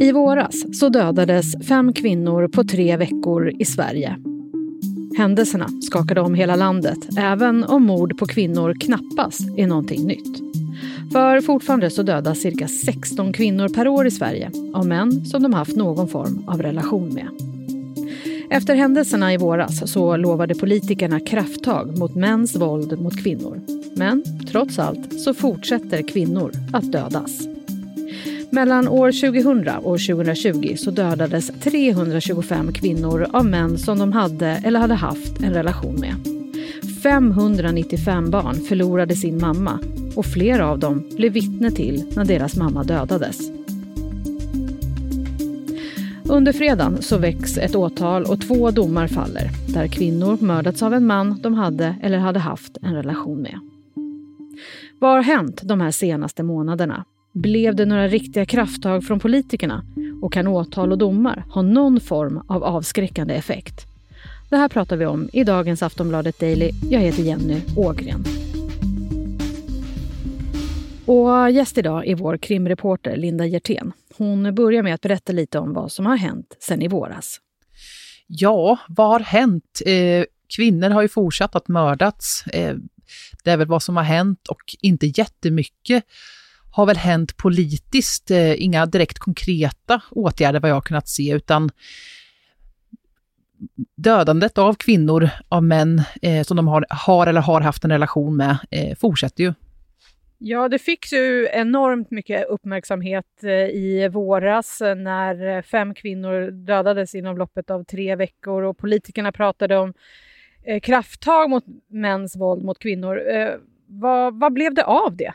I våras så dödades fem kvinnor på tre veckor i Sverige. Händelserna skakade om hela landet, även om mord på kvinnor knappast är någonting nytt. För fortfarande så dödas cirka 16 kvinnor per år i Sverige av män som de haft någon form av relation med. Efter händelserna i våras så lovade politikerna krafttag mot mäns våld mot kvinnor. Men trots allt så fortsätter kvinnor att dödas. Mellan år 2000 och 2020 så dödades 325 kvinnor av män som de hade eller hade haft en relation med. 595 barn förlorade sin mamma och flera av dem blev vittne till när deras mamma dödades. Under fredagen så väcks ett åtal och två domar faller där kvinnor mördats av en man de hade eller hade haft en relation med. Vad har hänt de här senaste månaderna? Blev det några riktiga krafttag från politikerna? Och kan åtal och domar ha någon form av avskräckande effekt? Det här pratar vi om i dagens Aftonbladet Daily. Jag heter Jenny Ågren. Och gäst idag är vår krimreporter Linda Hjertén. Hon börjar med att berätta lite om vad som har hänt sen i våras. Ja, vad har hänt? Eh, kvinnor har ju fortsatt att mördas. Eh, det är väl vad som har hänt och inte jättemycket har väl hänt politiskt. Eh, inga direkt konkreta åtgärder vad jag har kunnat se, utan dödandet av kvinnor, av män eh, som de har, har eller har haft en relation med, eh, fortsätter ju. Ja, det fick ju enormt mycket uppmärksamhet eh, i våras eh, när eh, fem kvinnor dödades inom loppet av tre veckor och politikerna pratade om eh, krafttag mot mäns våld mot kvinnor. Vad, vad blev det av det?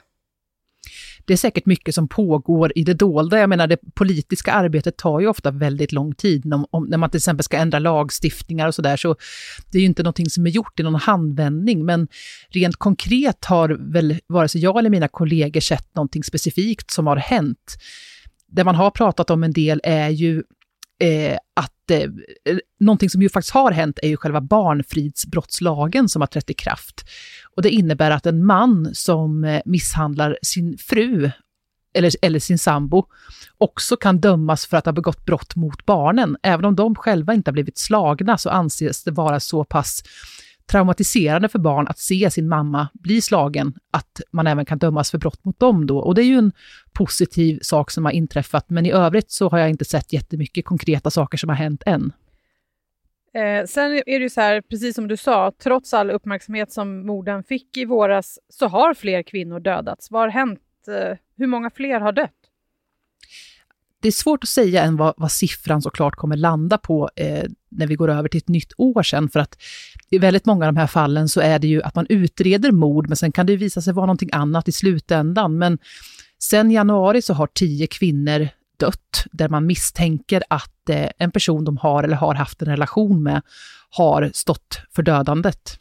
Det är säkert mycket som pågår i det dolda. Jag menar, det politiska arbetet tar ju ofta väldigt lång tid. Om, om, när man till exempel ska ändra lagstiftningar och sådär, så det är ju inte någonting som är gjort i någon handvändning. Men rent konkret har väl vare sig jag eller mina kollegor sett någonting specifikt som har hänt. Det man har pratat om en del är ju eh, att eh, någonting som ju faktiskt har hänt är ju själva barnfridsbrottslagen som har trätt i kraft. Och det innebär att en man som eh, misshandlar sin fru eller, eller sin sambo också kan dömas för att ha begått brott mot barnen. Även om de själva inte har blivit slagna så anses det vara så pass traumatiserande för barn att se sin mamma bli slagen, att man även kan dömas för brott mot dem då. Och det är ju en positiv sak som har inträffat, men i övrigt så har jag inte sett jättemycket konkreta saker som har hänt än. Eh, sen är det ju så här, precis som du sa, trots all uppmärksamhet som morden fick i våras så har fler kvinnor dödats. Vad har hänt? Eh, hur många fler har dött? Det är svårt att säga än vad, vad siffran såklart kommer landa på eh, när vi går över till ett nytt år sen, för att i väldigt många av de här fallen så är det ju att man utreder mord, men sen kan det visa sig vara någonting annat i slutändan. Men sen januari så har tio kvinnor dött, där man misstänker att eh, en person de har eller har haft en relation med har stått för dödandet.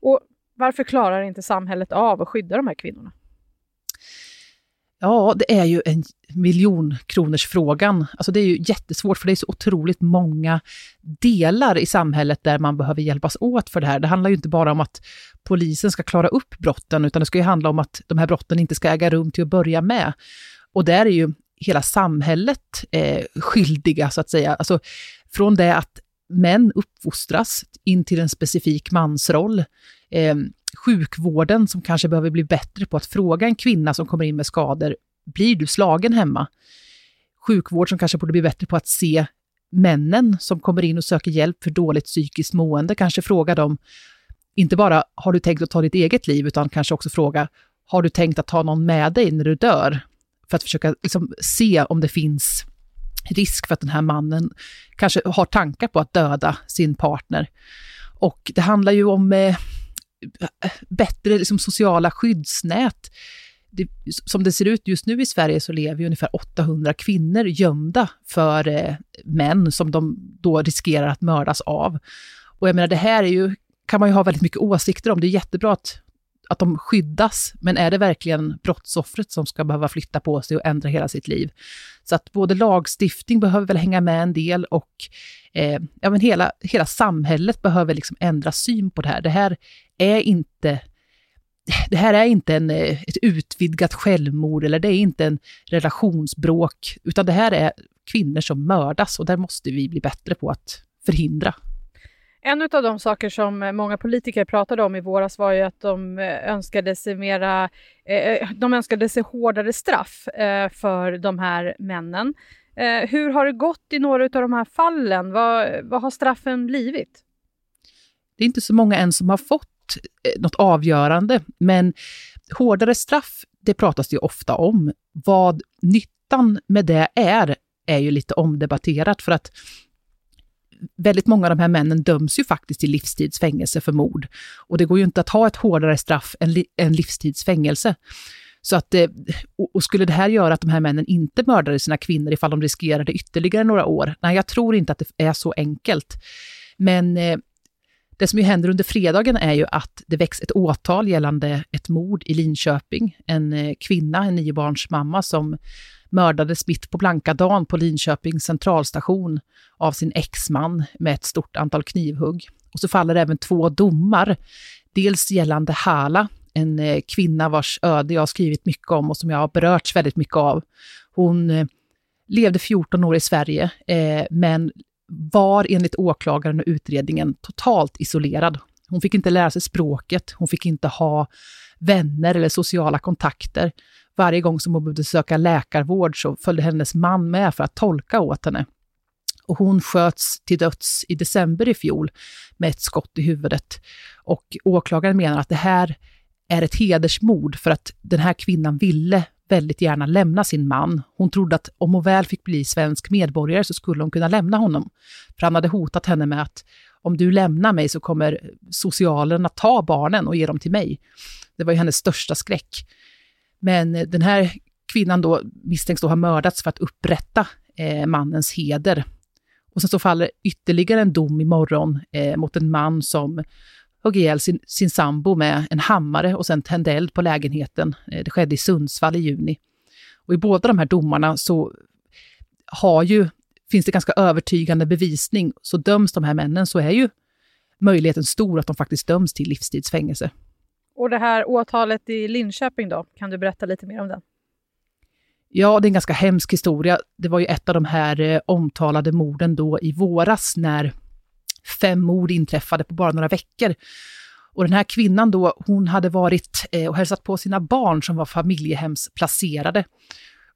Och varför klarar inte samhället av att skydda de här kvinnorna? Ja, det är ju en miljonkronors frågan. Alltså det är ju jättesvårt, för det är så otroligt många delar i samhället där man behöver hjälpas åt för det här. Det handlar ju inte bara om att polisen ska klara upp brotten, utan det ska ju handla om att de här brotten inte ska äga rum till att börja med. Och där är ju hela samhället eh, skyldiga, så att säga. Alltså, från det att män uppfostras in till en specifik mansroll. Eh, sjukvården som kanske behöver bli bättre på att fråga en kvinna som kommer in med skador, blir du slagen hemma? Sjukvård som kanske borde bli bättre på att se männen som kommer in och söker hjälp för dåligt psykiskt mående, kanske fråga dem, inte bara har du tänkt att ta ditt eget liv, utan kanske också fråga, har du tänkt att ta någon med dig när du dör? För att försöka liksom se om det finns risk för att den här mannen kanske har tankar på att döda sin partner. Och det handlar ju om eh, bättre liksom, sociala skyddsnät. Det, som det ser ut just nu i Sverige så lever ungefär 800 kvinnor gömda för eh, män som de då riskerar att mördas av. Och jag menar, det här är ju, kan man ju ha väldigt mycket åsikter om. Det är jättebra att att de skyddas, men är det verkligen brottsoffret som ska behöva flytta på sig och ändra hela sitt liv? Så att både lagstiftning behöver väl hänga med en del och eh, ja, men hela, hela samhället behöver liksom ändra syn på det här. Det här är inte det här är inte en, eh, ett utvidgat självmord eller det är inte en relationsbråk, utan det här är kvinnor som mördas och där måste vi bli bättre på att förhindra. En av de saker som eh, många politiker pratade om i våras var ju att de eh, önskade sig mera, eh, de önskade sig hårdare straff för de här männen. Hur har det gått i några av de här fallen? Vad, vad har straffen blivit? Det är inte så många än som har fått något avgörande, men hårdare straff, det pratas det ju ofta om. Vad nyttan med det är, är ju lite omdebatterat för att väldigt många av de här männen döms ju faktiskt till livstidsfängelse för mord. Och det går ju inte att ha ett hårdare straff än, li än livstidsfängelse. Så att, eh, och skulle det här göra att de här männen inte mördade sina kvinnor ifall de riskerade ytterligare några år? Nej, jag tror inte att det är så enkelt. Men eh, det som ju händer under fredagen är ju att det väcks ett åtal gällande ett mord i Linköping. En eh, kvinna, en niobarnsmamma, som mördades mitt på blanka dagen på Linköpings centralstation av sin exman med ett stort antal knivhugg. Och så faller även två domar. Dels gällande Hala, en eh, kvinna vars öde jag har skrivit mycket om och som jag har berörts väldigt mycket av. Hon eh, levde 14 år i Sverige, men var enligt åklagaren och utredningen totalt isolerad. Hon fick inte lära sig språket, hon fick inte ha vänner eller sociala kontakter. Varje gång som hon behövde söka läkarvård så följde hennes man med för att tolka åt henne. Och hon sköts till döds i december i fjol med ett skott i huvudet. Och åklagaren menar att det här är ett hedersmord för att den här kvinnan ville väldigt gärna lämna sin man. Hon trodde att om hon väl fick bli svensk medborgare så skulle hon kunna lämna honom. För han hade hotat henne med att om du lämnar mig så kommer socialen att ta barnen och ge dem till mig. Det var ju hennes största skräck. Men eh, den här kvinnan då misstänks då ha mördats för att upprätta eh, mannens heder. Och sen så faller ytterligare en dom imorgon eh, mot en man som högg ihjäl sin, sin sambo med en hammare och sen tände eld på lägenheten. Eh, det skedde i Sundsvall i juni. Och i båda de här domarna så har ju, finns det ganska övertygande bevisning. Så döms de här männen så är ju möjligheten stor att de faktiskt döms till livstidsfängelse. Och det här åtalet i Linköping då, kan du berätta lite mer om den? Ja, det är en ganska hemsk historia. Det var ju ett av de här eh, omtalade morden då i våras när fem mord inträffade på bara några veckor. Och den här kvinnan då, hon hade varit eh, och hälsat på sina barn som var familjehemsplacerade.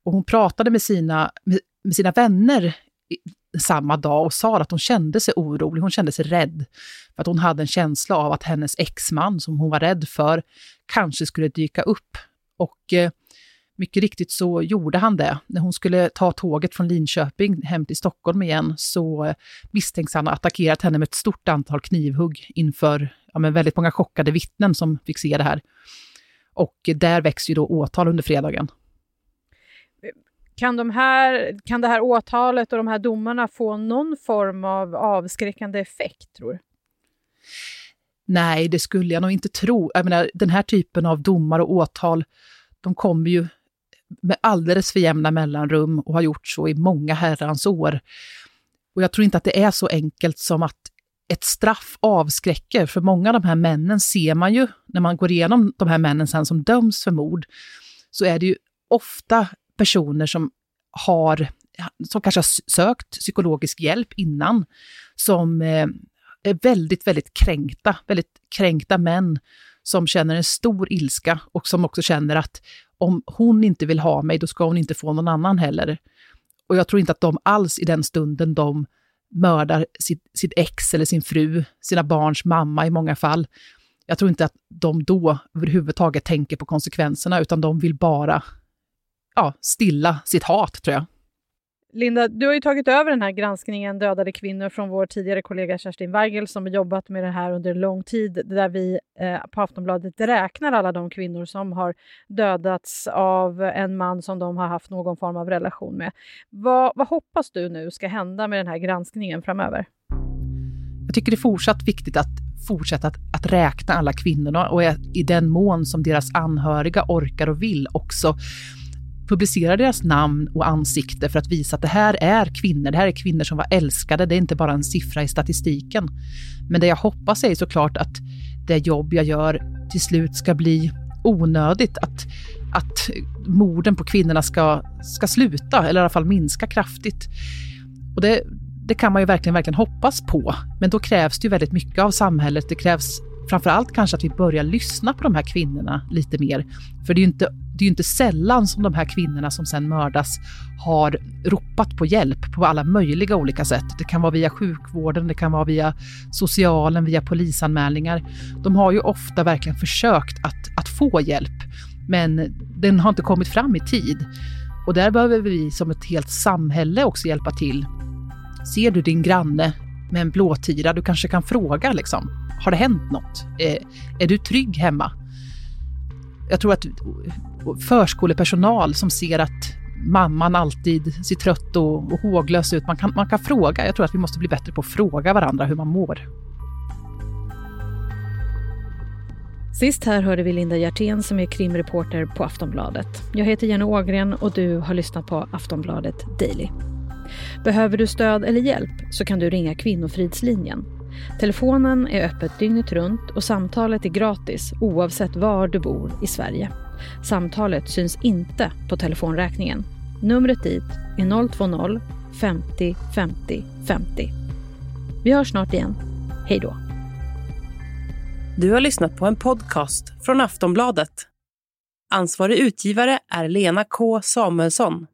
Och hon pratade med sina, med, med sina vänner samma dag och sa att hon kände sig orolig, hon kände sig rädd. För att hon hade en känsla av att hennes exman, som hon var rädd för, kanske skulle dyka upp. Och eh, mycket riktigt så gjorde han det. När hon skulle ta tåget från Linköping hem till Stockholm igen så misstänks han ha attackerat henne med ett stort antal knivhugg inför ja, men väldigt många chockade vittnen som fick se det här. Och där väcks ju då åtal under fredagen. Kan, de här, kan det här åtalet och de här domarna få någon form av avskräckande effekt, tror du? Nej, det skulle jag nog inte tro. Jag menar, den här typen av domar och åtal, de kommer ju med alldeles för jämna mellanrum och har gjort så i många herrans år. Och jag tror inte att det är så enkelt som att ett straff avskräcker, för många av de här männen ser man ju, när man går igenom de här männen sen som döms för mord, så är det ju ofta personer som har, som kanske har sökt psykologisk hjälp innan, som eh, är väldigt, väldigt kränkta, väldigt kränkta män som känner en stor ilska och som också känner att om hon inte vill ha mig, då ska hon inte få någon annan heller. Och jag tror inte att de alls i den stunden de mördar sitt, sitt ex eller sin fru, sina barns mamma i många fall, jag tror inte att de då överhuvudtaget tänker på konsekvenserna, utan de vill bara ja, stilla sitt hat, tror jag. Linda, du har ju tagit över den här granskningen Dödade kvinnor från vår tidigare kollega Kerstin Weigel som har jobbat med det här under lång tid där vi eh, på Aftonbladet räknar alla de kvinnor som har dödats av en man som de har haft någon form av relation med. Vad, vad hoppas du nu ska hända med den här granskningen framöver? Jag tycker det är fortsatt viktigt att fortsätta att, att räkna alla kvinnorna och i den mån som deras anhöriga orkar och vill också publicera deras namn och ansikte för att visa att det här är kvinnor, det här är kvinnor som var älskade, det är inte bara en siffra i statistiken. Men det jag hoppas är såklart att det jobb jag gör till slut ska bli onödigt att, att morden på kvinnorna ska, ska sluta, eller i alla fall minska kraftigt. Och det, det kan man ju verkligen, verkligen hoppas på. Men då krävs det ju väldigt mycket av samhället. Det krävs framför allt kanske att vi börjar lyssna på de här kvinnorna lite mer. För det är ju inte, det är inte sällan som de här kvinnorna som sen mördas har ropat på hjälp på alla möjliga olika sätt. Det kan vara via sjukvården, det kan vara via socialen, via polisanmälningar. De har ju ofta verkligen försökt att, att få hjälp, men den har inte kommit fram i tid. Och där behöver vi som ett helt samhälle också hjälpa till. Ser du din granne med en blåtira, du kanske kan fråga liksom, har det hänt något? Är, är du trygg hemma? Jag tror att förskolepersonal som ser att mamman alltid ser trött och, och håglös ut, man kan, man kan fråga. Jag tror att vi måste bli bättre på att fråga varandra hur man mår. Sist här hörde vi Linda Hjertén som är krimreporter på Aftonbladet. Jag heter Jenny Ågren och du har lyssnat på Aftonbladet Daily. Behöver du stöd eller hjälp så kan du ringa Kvinnofridslinjen. Telefonen är öppet dygnet runt och samtalet är gratis oavsett var du bor i Sverige. Samtalet syns inte på telefonräkningen. Numret dit är 020 50 50 50. Vi hörs snart igen. Hej då. Du har lyssnat på en podcast från Aftonbladet. Ansvarig utgivare är Lena K Samuelsson.